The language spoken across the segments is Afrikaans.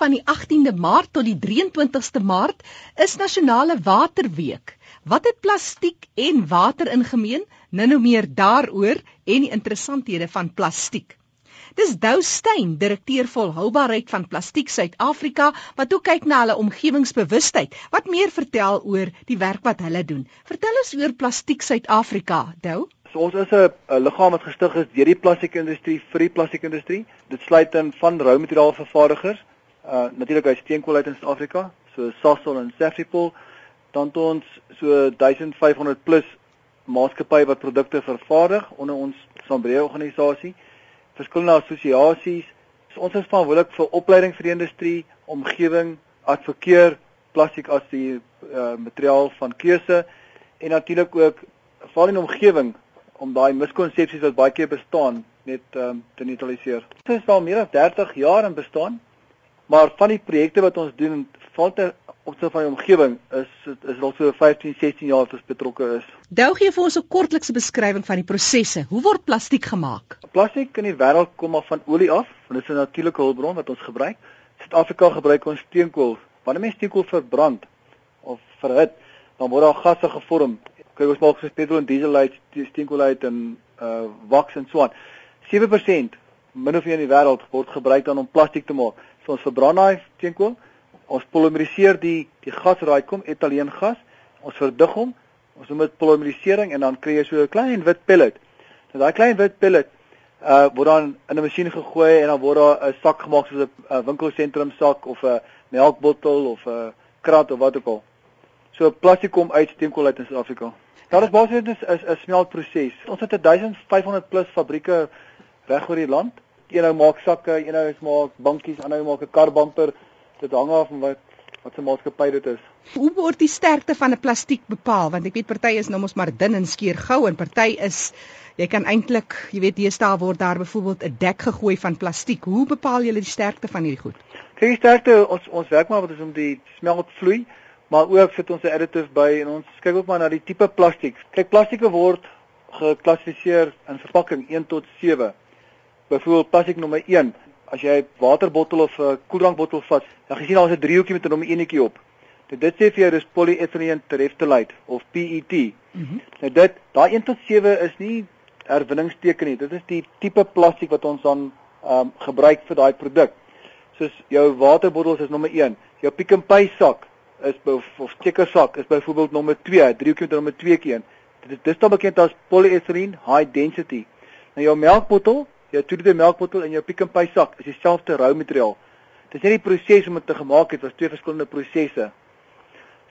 van die 18de Maart tot die 23ste Maart is nasionale waterweek. Wat het plastiek en water in gemeen? Nou nou meer daaroor en die interessanthede van plastiek. Dis Dou Steyn, direkteur volhoubaarheid van Plastiek Suid-Afrika, wat ook kyk na hulle omgewingsbewustheid. Wat meer vertel oor die werk wat hulle doen? Vertel ons oor Plastiek Suid-Afrika, Dou. So ons is 'n liggaam wat gestig is deur die plastiekindustrie vir die plastiekindustrie. Dit sluit in van rou materiaalvervaardigers, uh natuurlik uit steenkool uit in Suid-Afrika, so Sasol en Safripol, dan tot ons so 1500 plus maatskappye wat produkte vervaardig onder ons Sambree organisasie, verskillende assosiasies. So ons is verantwoordelik vir opleiding vir die industrie, omgewing, advokeer plastiek as die uh materiaal van keuse en natuurlik ook veral in omgewing om daai miskonsepsies wat baie keer bestaan net um, te neutraliseer. Dit is al meer as 30 jaar in bestaan, maar van die projekte wat ons doen val ter opsigte van die omgewing is is al so 15, 16 jaar wat ons betrokke is. Dou gee vir ons 'n kortlikse beskrywing van die prosesse. Hoe word plastiek gemaak? Plastiek in die wêreld kom af van olie af, want dit is 'n natuurlike hulpbron wat ons gebruik. Suid-Afrika gebruik ons steenkool. Wanneer mens steenkool verbrand of verhit, dan word daar gasse gevorm kyk ons maak soos petrol en diesel uit, steenkool uit en uh wax en so aan. 7% min of meer in die wêreld word gebruik dan om plastiek te maak. So ons verbrand daai steenkool, ons polymeriseer die die gas daai kom, etaleen gas, ons verdig hom, ons noem dit polymerisering en dan kry jy so 'n klein wit pellet. Nou daai klein wit pellet uh word dan in 'n masjien gegooi en dan word daar 'n sak gemaak soos 'n winkelsentrum sak of 'n melkbottel of 'n krat of wat ook al. So plastiek kom uit steenkool uit in Suid-Afrika. Daar is basies 'n 'n smeltproses. Ons het 1500 plus fabrieke reg oor die land. Eenou maak sakke, eenou maak bankies, ander maak 'n karbumper. Dit hang af van wat wat se maatskappy dit is. Hoe word die sterkte van 'n plastiek bepaal? Want ek weet party is nou mos maar dun en skeer gou en party is jy kan eintlik, jy weet, deesdae word daar byvoorbeeld 'n dek gegooi van plastiek. Hoe bepaal jy die sterkte van hierdie goed? Kyk, die sterkte ons ons werk maar wat is om die smeltvloei maar ook sit ons 'n additive by en ons kyk ook maar na die tipe plastiek. Kyk, plastieke word geklassifiseer in verpakking 1 tot 7. Byvoorbeeld plastiek nommer 1, as jy 'n waterbottel of 'n koeldrankbottel vat, dan gesien daar is 'n driehoekie met 'n nommer 1etjie op. Dit dit sê vir jou dis polyethylene terephthalate of PET. Mm -hmm. Nou dit, daai 1 tot 7 is nie herwinningsteken nie. Dit is die tipe plastiek wat ons dan ehm um, gebruik vir daai produk. Soos jou waterbottels is nommer 1, jou Pick n Pay sak is of stekkersak is byvoorbeeld nommer 2, 3 km nommer 2 keer. Dit dis dan bekend as polyethylene high density. Nou jou melkbottel, jou 2 liter melkbottel en jou Pick n Pay sak is dieselfde rou materiaal. Dis net die proses om dit te gemaak het was twee verskillende prosesse.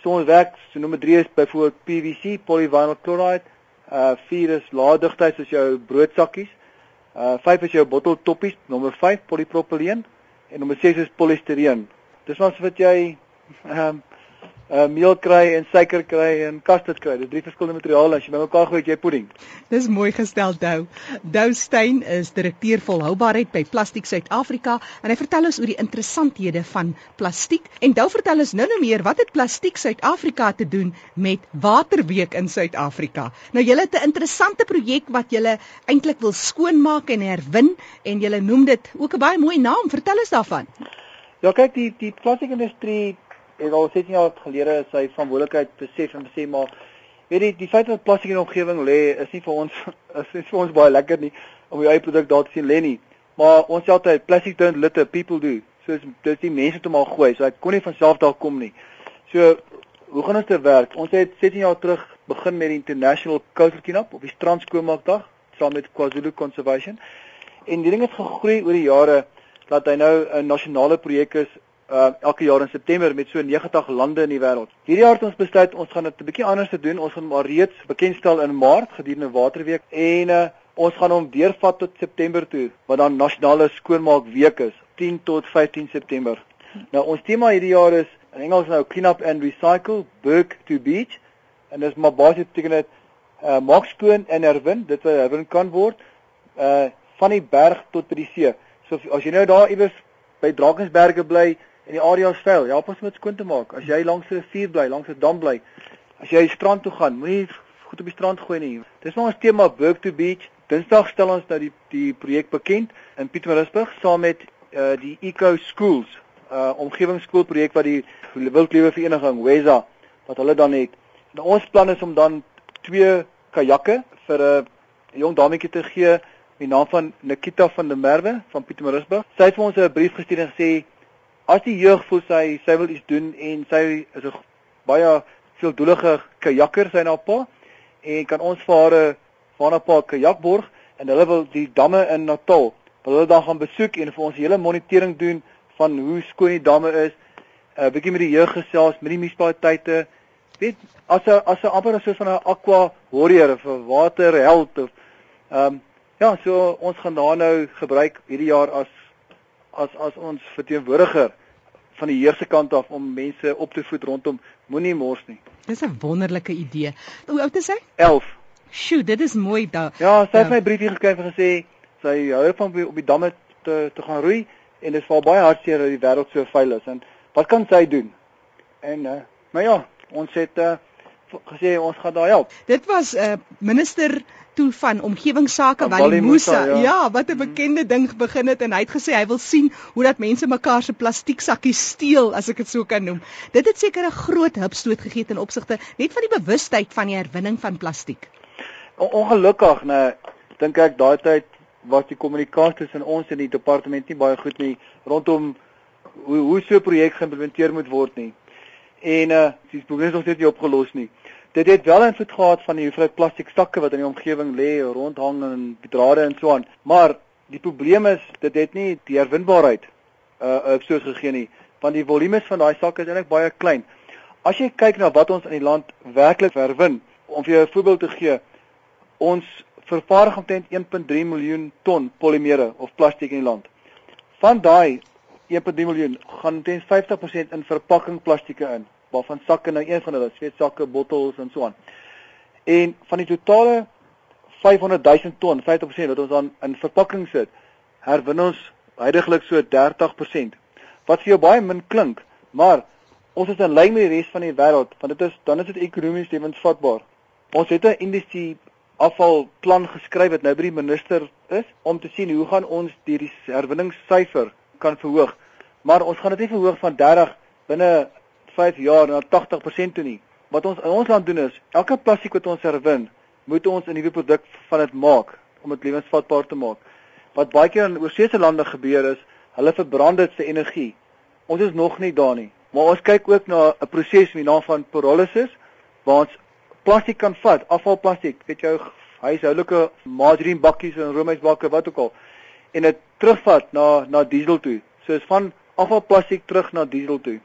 So ons werk, so nommer 3 is byvoorbeeld PVC, polyvinyl chloride. Uh 4 is lae digtheid soos jou broodsakkies. Uh 5 is jou botteltoppies, nommer 5 polypropyleen en nommer 6 is polistireen. Dis wat jy ehm um, uh, meel kry en suiker kry en custard kry. Dit drie verskillende materiale as jy bymekaar gooi jy pudding. Dis mooi gestel Dou. Dou Steyn is direkteur volhoubaarheid by Plastiek Suid-Afrika en hy vertel ons oor die interessanthede van plastiek en Dou vertel ons nou nou meer wat het Plastiek Suid-Afrika te doen met Waterweek in Suid-Afrika. Nou julle het 'n interessante projek wat julle eintlik wil skoonmaak en herwin en julle noem dit ook 'n baie mooi naam. Vertel ons daarvan. Ja, kyk die die plastiekindustrie het al 16 jaar gelede sy verantwoordelikheid besef en besê maar weet jy die feit dat plastiek in die omgewing lê is nie vir ons is nie vir ons baie lekker nie om die eie produk daar te sien lê nie. Maar ons sê altyd plastic don't litter people do. So dis die mense toe maar gooi. So dit kon nie van self daar kom nie. So hoe gaan ons te werk? Ons het 16 jaar terug begin met die international coastal cleanup op die strand skoonmaakdag saam met KwaZulu conservation. En die ding het gegroei oor die jare dat hy nou 'n nasionale projek is uh, elke jaar in September met so 90 lande in die wêreld. Hierdie jaar het ons besluit ons gaan dit 'n bietjie anders te doen. Ons gaan maar reeds bekendstel in Maart gedurende Waterweek en uh, ons gaan hom deurvat tot September toe wat dan nasionale skoonmaak week is, 10 tot 15 September. Nou ons tema hierdie jaar is in Engels nou clean up and recycle, berg to beach en dis maar basies beteken dit uh, maak skoon en herwin, dit wat herwin kan word uh van die berg tot by die see. So as jy nou daar iewers by Drakensberge bly, en die area styl. Help ons met skoon te maak. As jy langs 'n rivier bly, langs 'n dam bly, as jy strand toe gaan, moenie goed op die strand gooi nie. Dis nou ons tema Work to Beach. Dinsdag stel ons nou die die projek bekend in Pietermaritzburg saam met uh die Eco Schools uh omgewingsskoolprojek wat die Wildlewe Vereniging Wesa wat hulle dan het. Nou ons plan is om dan twee kajakke vir 'n jong dametjie te gee die naam van Nikita van der Merwe van Pietermaritzburg. Sy het vir ons 'n brief gestuur en gesê as die jeug voel sy sy wil iets doen en sy is 'n baie veeldoelige kajakker sy na pa en kan ons vir haar van 'n paar kajakborg en hulle wil die damme in Natal wil hulle dan gaan besoek en vir ons hele monitering doen van hoe skoon die damme is. 'n uh, bietjie met die jeug gesels, met die munisipaliteite. Weet as 'n as 'n amper so van 'n aqua warrior of 'n waterheld of ehm um, ja, so ons gaan daar nou gebruik hierdie jaar as as as ons verteenwoordiger van die heerse kant af om mense op te voed rondom moenie mors nie. Dis 'n wonderlike idee. Hoe oud is hy? 11. Sjoe, dit is mooi daar. Ja, sy het ja. my briefie gekry en gesê sy hou van op die damme te te gaan roei en dit val baie hartseer dat die wêreld so vuil is en wat kan sy doen? En uh, maar ja, ons het uh, gesê ons gaan daar help. Dit was 'n uh, minister toe van omgewingsake Wally Musa. Ja. ja, wat 'n mhm. bekende ding begin het en hy het gesê hy wil sien hoe dat mense mekaar se plastiek sakkies steel as ek dit so kan noem. Dit het seker 'n groot hupstoot gegee ten opsigte net van die bewustheid van die herwinning van plastiek. Ongelukkig, nee, dink ek daai tyd was die kommunikasie tussen ons en die departement nie baie goed nie rondom hoe hoe so 'n projek geïmplementeer moet word nie. En uh die probleem is nog steeds nie opgelos nie. Dit het wel invloed gehad van die hoeveelheid plastiek sakke wat in die omgewing lê, rondhang en drade en so aan. Maar die probleem is dit het nie die herwinbaarheid uh op soos gegee nie, want die volumes van daai sakke is eintlik baie klein. As jy kyk na wat ons in die land werklik herwin, om vir jou 'n voorbeeld te gee, ons vervaardig omtrent 1.3 miljoen ton polimere of plastiek in die land. Van daai 1.3 miljoen gaan omtrent 50% in verpakking plastieke in, waarvan sakke nou een van hulle, sweet sakke, bottels en so aan. En van die totale 500 000 ton, 50% wat ons dan in verpakking sit, herwin ons heidaglik so 30%. Wat vir jou baie min klink, maar ons is in lyn met die res van die wêreld, want dit is dan is dit ekonomies lewensvatbaar. Ons het 'n industrie afvalplan geskryf wat nou by die minister is om te sien hoe gaan ons die herwinningssyfer kan verhoog. Maar ons gaan dit nie verhoog van 30 binne 5 jaar na 80% toe nie. Wat ons in ons land doen is elke plastiek wat ons herwin, moet ons 'n nuwe produk van dit maak om dit lewensvatbaar te maak. Wat baie keer in oorsese lande gebeur is, hulle verbrand dit se energie. Ons is nog nie daar nie. Maar ons kyk ook na 'n proses met die naam van pyrolysis waar ons plastiek kan vat, afvalplastiek, weet jou huishoudelike margarine bakkies en roomysbakke wat ook al en dit terugvat na na diesel toe. So is van afvalplastiek terug na diesel toe.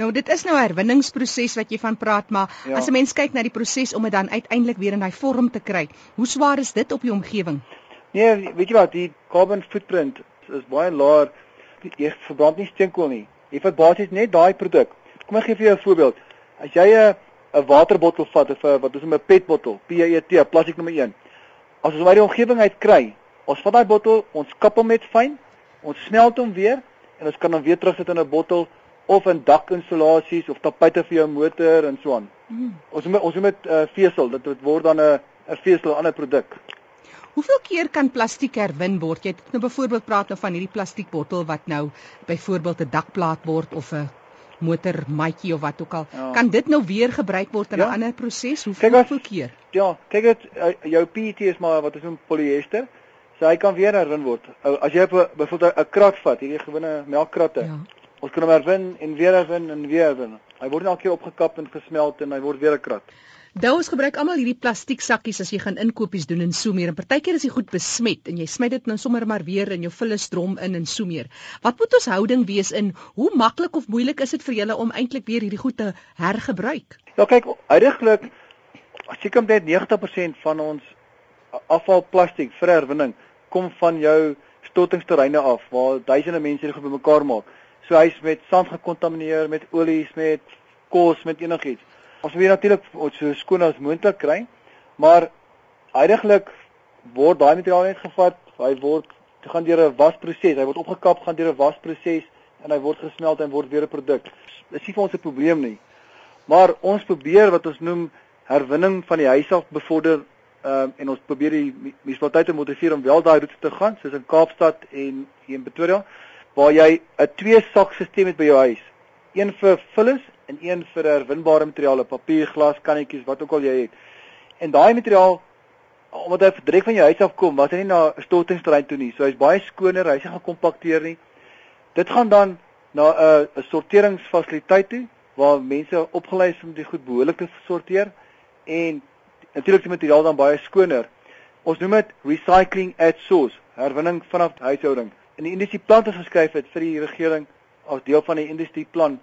Nou dit is nou 'n herwinningsproses wat jy van praat, maar ja. as 'n mens kyk na die proses om dit dan uiteindelik weer in hy vorm te kry, hoe swaar is dit op die omgewing? Nee, weet jy wat, die carbon footprint is baie laag. Jy verbrand nie steenkool nie. Jy vat basies net daai produk. Kom ek gee vir jou 'n voorbeeld. As jy 'n 'n waterbottel vat of 'n wat is 'n petbottel, PET, plastiek nommer 1. As ons uit die omgewing uit kry, ons vat daai bottel, ons kap hom met fyn, ons smelt hom weer en ons kan hom weer terugsit in 'n bottel of in dakinsulasies of tapuite vir jou motor en so aan. Mm. Ons moet ons moet met uh, vesel, dit word dan 'n 'n vesel ander produk. Hoeveel keer kan plastiek herwin word? Jy het nou byvoorbeeld praat nou van hierdie plastiekbottel wat nou byvoorbeeld 'n dakplaat word of 'n motormatjie of wat ook al. Ja. Kan dit nou weer gebruik word in 'n ja. ander proses? Hoe kyk, hoeveel keer? Ja, kyk dit uh, jou PET is maar wat is 'n polyester. So hy kan weer herwin word. As jy byvoorbeeld 'n krat vat, hierdie gewone melkkratte. Ja. Ons kan hom herwin en weer herwin en weer herwin. Hy word elke keer opgekap en gesmelt en hy word weer 'n krat. Nou ons gebruik almal hierdie plastiek sakkies as jy gaan inkopies doen en so meer. En partykeer is dit goed besmet en jy smy dit nou sommer maar weer in jou vullisdrom in en so meer. Wat moet ons houding wees in hoe maklik of moeilik is dit vir julle om eintlik weer hierdie goed te hergebruik? Ja kyk, uiteindelik as jy kom net 90% van ons afvalplastiek vir herwinning kom van jou stottingsterreine af waar duisende mense dit bymekaar maak. So hy's met sand gekontamineer, met olies, met kos, met enigiets. Ons wil natuurlik so skoon as moontlik kry, maar heidaglik word daai materiaal net gevat, hy word gaan deur 'n wasproses, hy word opgekap, gaan deur 'n wasproses en hy word gesmelt en word weer 'n produk. Dis nie vir ons 'n probleem nie. Maar ons probeer wat ons noem herwinning van die huis af bevorder um, en ons probeer die munisipaliteite motiveer om wel daai roete te gaan, soos in Kaapstad en hier in Pretoria. Waar jy 'n twee sak stelsel het by jou huis. Een vir vullis en een vir herwinbare materiale, papier, glas, kannetjies, wat ook al jy het. En daai materiaal omdat hy direk van jou huis af kom, was hy nie na 'n stortingsterrein toe nie. So hy's baie skoner, hy's nie gekompakteer nie. Dit gaan dan na 'n 'n sorteringsfasiliteit toe waar mense opgelei is om dit goed behoorlik te sorteer en natuurlik die materiaal dan baie skoner. Ons noem dit recycling at source, herwinning vanaf huishouding. En die industrieplan het geskryf het vir die regering as deel van die industrieplan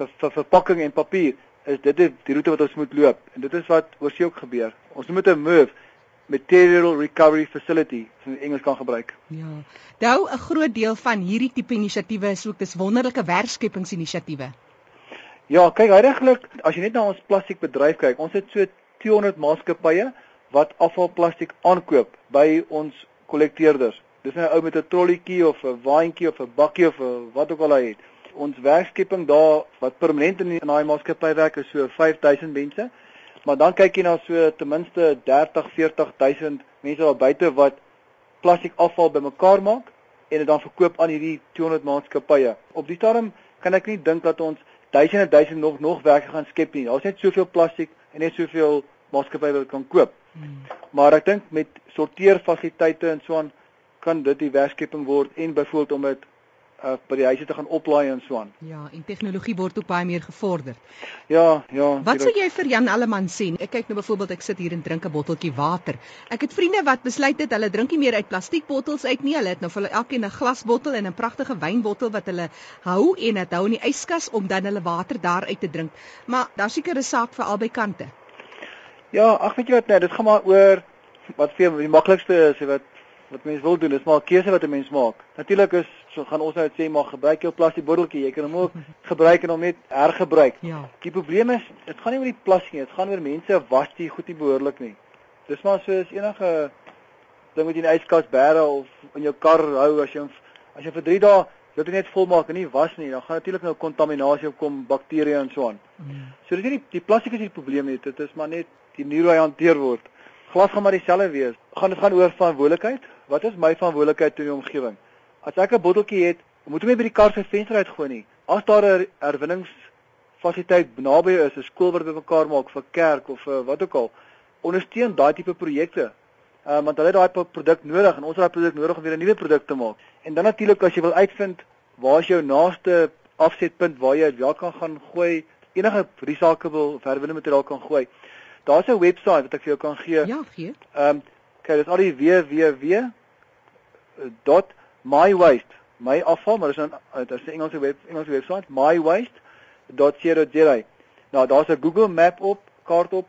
vir vir verpakking en papier is dit die roete wat ons moet loop en dit is wat oorsee ook gebeur. Ons moet 'n MRF Material Recovery Facility in Engels kan gebruik. Ja. Nou 'n groot deel van hierdie tipe inisiatiewe is ook dis wonderlike werkskeppingsinisiatiewe. Ja, kyk, regtig, as jy net na ons plastiekbedryf kyk, ons het so 200 maatskappye wat afvalplastiek aankoop by ons kollekteerders. Dis 'n ou met 'n trollietjie of 'n waantjie of 'n bakkie of wat ook al hy het. Ons werkskepping daar wat permanent in daai maatskappy werk is so 5000 mense. Maar dan kyk jy na so ten minste 30, 40000 mense daar buite wat plastiek afval bymekaar maak en dit dan verkoop aan hierdie 200 maatskappye. Op die stadium kan ek nie dink dat ons duisende duisende nog nog werk gaan skep nie. Daar's net soveel plastiek en net soveel maatskappye wat kan koop. Hmm. Maar ek dink met sorteerfasiliteite en so aan kan dit die werkskepping word en byvoorbeeld om dit uh, by die huise te gaan oplaai en so aan. Ja, en tegnologie word ook baie meer gevorder. Ja, ja. Wat sou jy vir Jan Alleman sê? Ek kyk nou byvoorbeeld ek sit hier en drink 'n botteltjie water. Ek het vriende wat besluit het hulle drink nie meer uit plastiekbottels uit nie. Hulle het nou vir elkeen 'n glasbottel en 'n pragtige wynbottel wat hulle hou en dit hou in die yskas om dan hulle water daaruit te drink. Maar daar's seker 'n saak vir albei kante. Ja, ag weet jy wat, nee, dit gaan maar oor wat vir die maklikste is, wat wat mense wil doen, is maar 'n keuse wat 'n mens maak. Natuurlik is so gaan ons nou sê maar gebruik jou plastiek botteltjie, jy kan hom ook gebruik en hom net hergebruik. Ja. Die probleem is, dit gaan nie oor die plastiek nie, dit gaan oor mense was dit goed nie behoorlik nie. Dis maar soos enige ding wat jy in die yskas bære of in jou kar hou as jy as jy vir 3 dae dit net volmaak en nie was nie, dan gaan natuurlik nou kontaminasie opkom, bakterieë en so aan. Mm. So dis nie die, die plastiek is die probleem nie, dit is maar net die manier hoe hy hanteer word. Glas gaan maar dieselfde wees. Gaan dit gaan oor verantwoordelikheid? Wat is my verantwoordelikheid in die omgewing? As ek 'n botteltjie het, moet ek nie by die kar se venster uitgooi nie. As daar 'n herwinningsfasiliteit naby is, 'n skool wat bymekaar maak vir kerk of vir wat ook al, ondersteun daai tipe projekte. Ehm uh, want hulle het daai produk nodig en ons het daai produk nodig om weer 'n nuwe produk te maak. En dan natuurlik as jy wil uitvind waar is jou naaste afsetpunt waar jy dit wel kan gaan gooi, enige recyclable of herwinnende materiaal kan gooi. Daar's 'n webwerf wat ek vir jou kan gee. Ja, gee. Ehm um, kyk, dit is al die www.mywaste, my afval, maar dis 'n dis 'n Engelse web Engelse webwerf, mywaste.co.za. Nou, daar's 'n Google Map op, kaart op.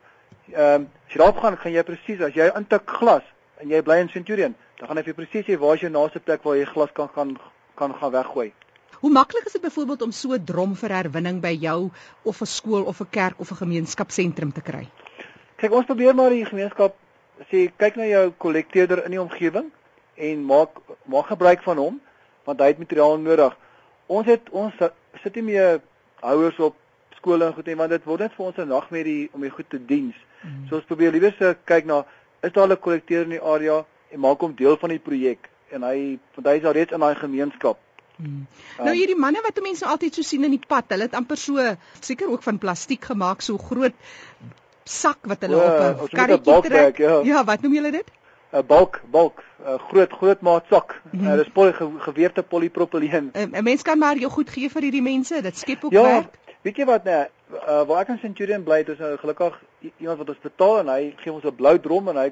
Ehm um, as jy daarop gaan, gaan jy presies as jy intik glas en jy bly in Centurion, dan gaan hy vir presies sê waar is jou naaste plek waar jy glas kan gaan kan gaan weggooi. Hoe maklik is dit byvoorbeeld om so 'n drom vir herwinning by jou of 'n skool of 'n kerk of 'n gemeenskapsentrum te kry? Kyk, ons probeer maar die gemeenskap sê kyk na jou kollekteerder in die omgewing en maak maak gebruik van hom want hy het materiaal nodig. Ons het ons sit nie meer houers op skole en goed nie want dit word net vir ons 'n nagmerrie om die goed te diens. Mm. So ons probeer liewer se kyk na is daar 'n kollekteerder in die area en maak hom deel van die projek en hy want hy is al reeds in daai gemeenskap. Hmm. Um, nou hierdie manne wat mense altyd so sien in die pad, hulle het amper so seker ook van plastiek gemaak, so groot sak wat hulle op 'n karretjie trek. Ja. ja, wat noem julle dit? 'n Balk, balk, 'n groot groot maat sak. Mm -hmm. Dit is poly geweefde polipropyleen. 'n Mens kan maar jou goed gee vir hierdie mense. Dit skep ook ja, werk. Weet jy wat nee, uh, waar ek in Centurion bly, dis nou gelukkig iemand wat ons betaal en hy gee ons 'n blou drom en hy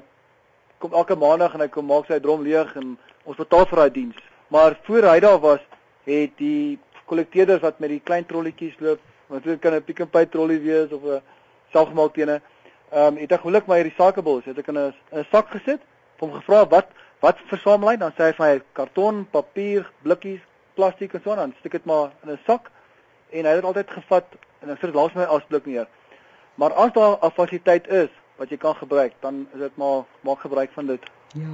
kom elke maandag en hy kom maak sy drom leeg en ons betaal vir daai diens. Maar voor hy daar was, het die kollekteerders wat met die klein trolletjies loop, want dit kan 'n pick and pay trollie wees of 'n selfgemaak tene. Ehm um, het ek geluk my recyclables het ek in 'n 'n sak gesit. Hom gevra wat wat versamel hy? Dan sê hy van hy karton, papier, blikkies, plastiek en so aan. Stik dit maar in 'n sak en hy het dit altyd gevat en ek sit dit langs my asblik neer. Maar as daar 'n fasiliteit is wat jy kan gebruik, dan is dit maar maak gebruik van dit. Ja.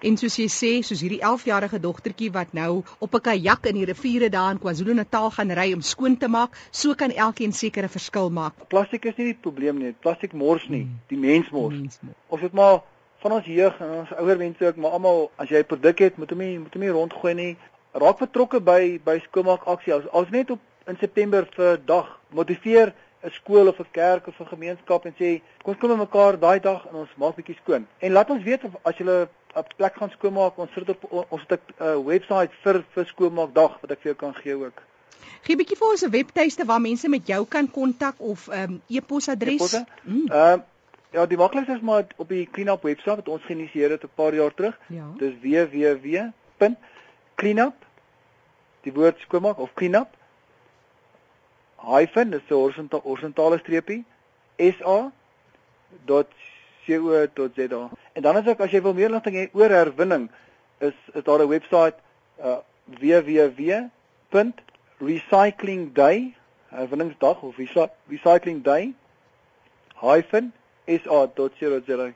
En soos jy sê, soos hierdie 11-jarige dogtertjie wat nou op 'n kajak in die riviere daar in KwaZulu-Natal gaan ry om skoon te maak, so kan elkeen sekere verskil maak. Plastiek is nie die probleem nie. Plastiek mors nie, hmm. die mens mors. Mens mors. Of dit maar van ons jeug en ons ouer mense ook, maar almal as jy 'n produk het, moet hom nie moet hom nie rondgooi nie. raak betrokke by by skoonmaak aksie. Ons ons net op in September vir dag motiveer 'n skool of 'n kerk of 'n gemeenskap en sê kom ons kom by mekaar daai dag en ons maak bietjie skoon. En laat ons weet as jy 'n plek gaan skoonmaak, ons sit op ons het 'n uh, webwerf vir vir skoonmaakdag wat ek vir jou kan gee ook. Gee bietjie vir ons 'n webtuiste waar mense met jou kan kontak of 'n um, ehm, e-posadres. Ehm mm. uh, ja, die maklikste is maar op die Cleanup webwerf wat ons geïnisieer het 'n paar jaar terug. Ja. Dis www.cleanup die woord skoonmaak of cleanup hyphen is 'n horisontale horisontale streepie sa .co.za. En dan as ek as jy wil meer inligting hê oor herwinning, is is daar 'n webwerf uh www.recyclingday herwinningsdag of recyclingday hyphen sa.co.za.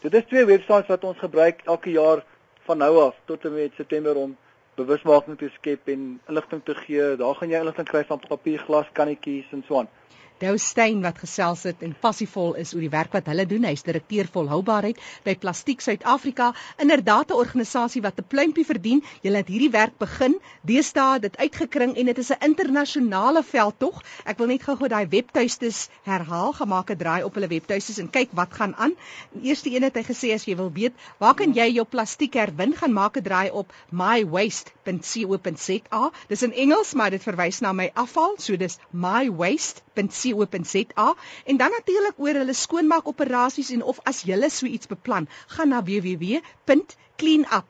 Dit is twee webwerwe wat ons gebruik elke jaar van nou af tot en met September om bewusmaking te skep en inligting te gee. Daar gaan jy inligting kry van papier, glas, kannetjies en so aan. Dou Steyn wat gesels het en passievol is oor die werk wat hulle doen. Hy's direkteur volhoubaarheid by Plastiek Suid-Afrika, inderdaad 'n organisasie wat 'n pluimpie verdien. Hulle het hierdie werk begin, deesdae dit uitgekring en dit is 'n internasionale veldtog. Ek wil net gou-gou daai webtuistes herhaal, gemaak 'n draai op hulle webtuistes en kyk wat gaan aan. Die eerste een het hy gesê as jy wil weet, waar kan jy jou plastiek herwin? Gaan maak 'n draai op mywaste.co.za. Dis in Engels, maar dit verwys na my afval, so dis mywaste.co.za www.co.za en dan natuurlik oor hulle skoonmaak operasies en of as jy so iets beplan, gaan na www.cleanup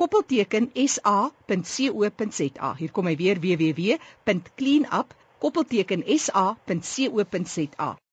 koppelteken sa.co.za. Hier kom hy weer www.cleanup koppelteken sa.co.za.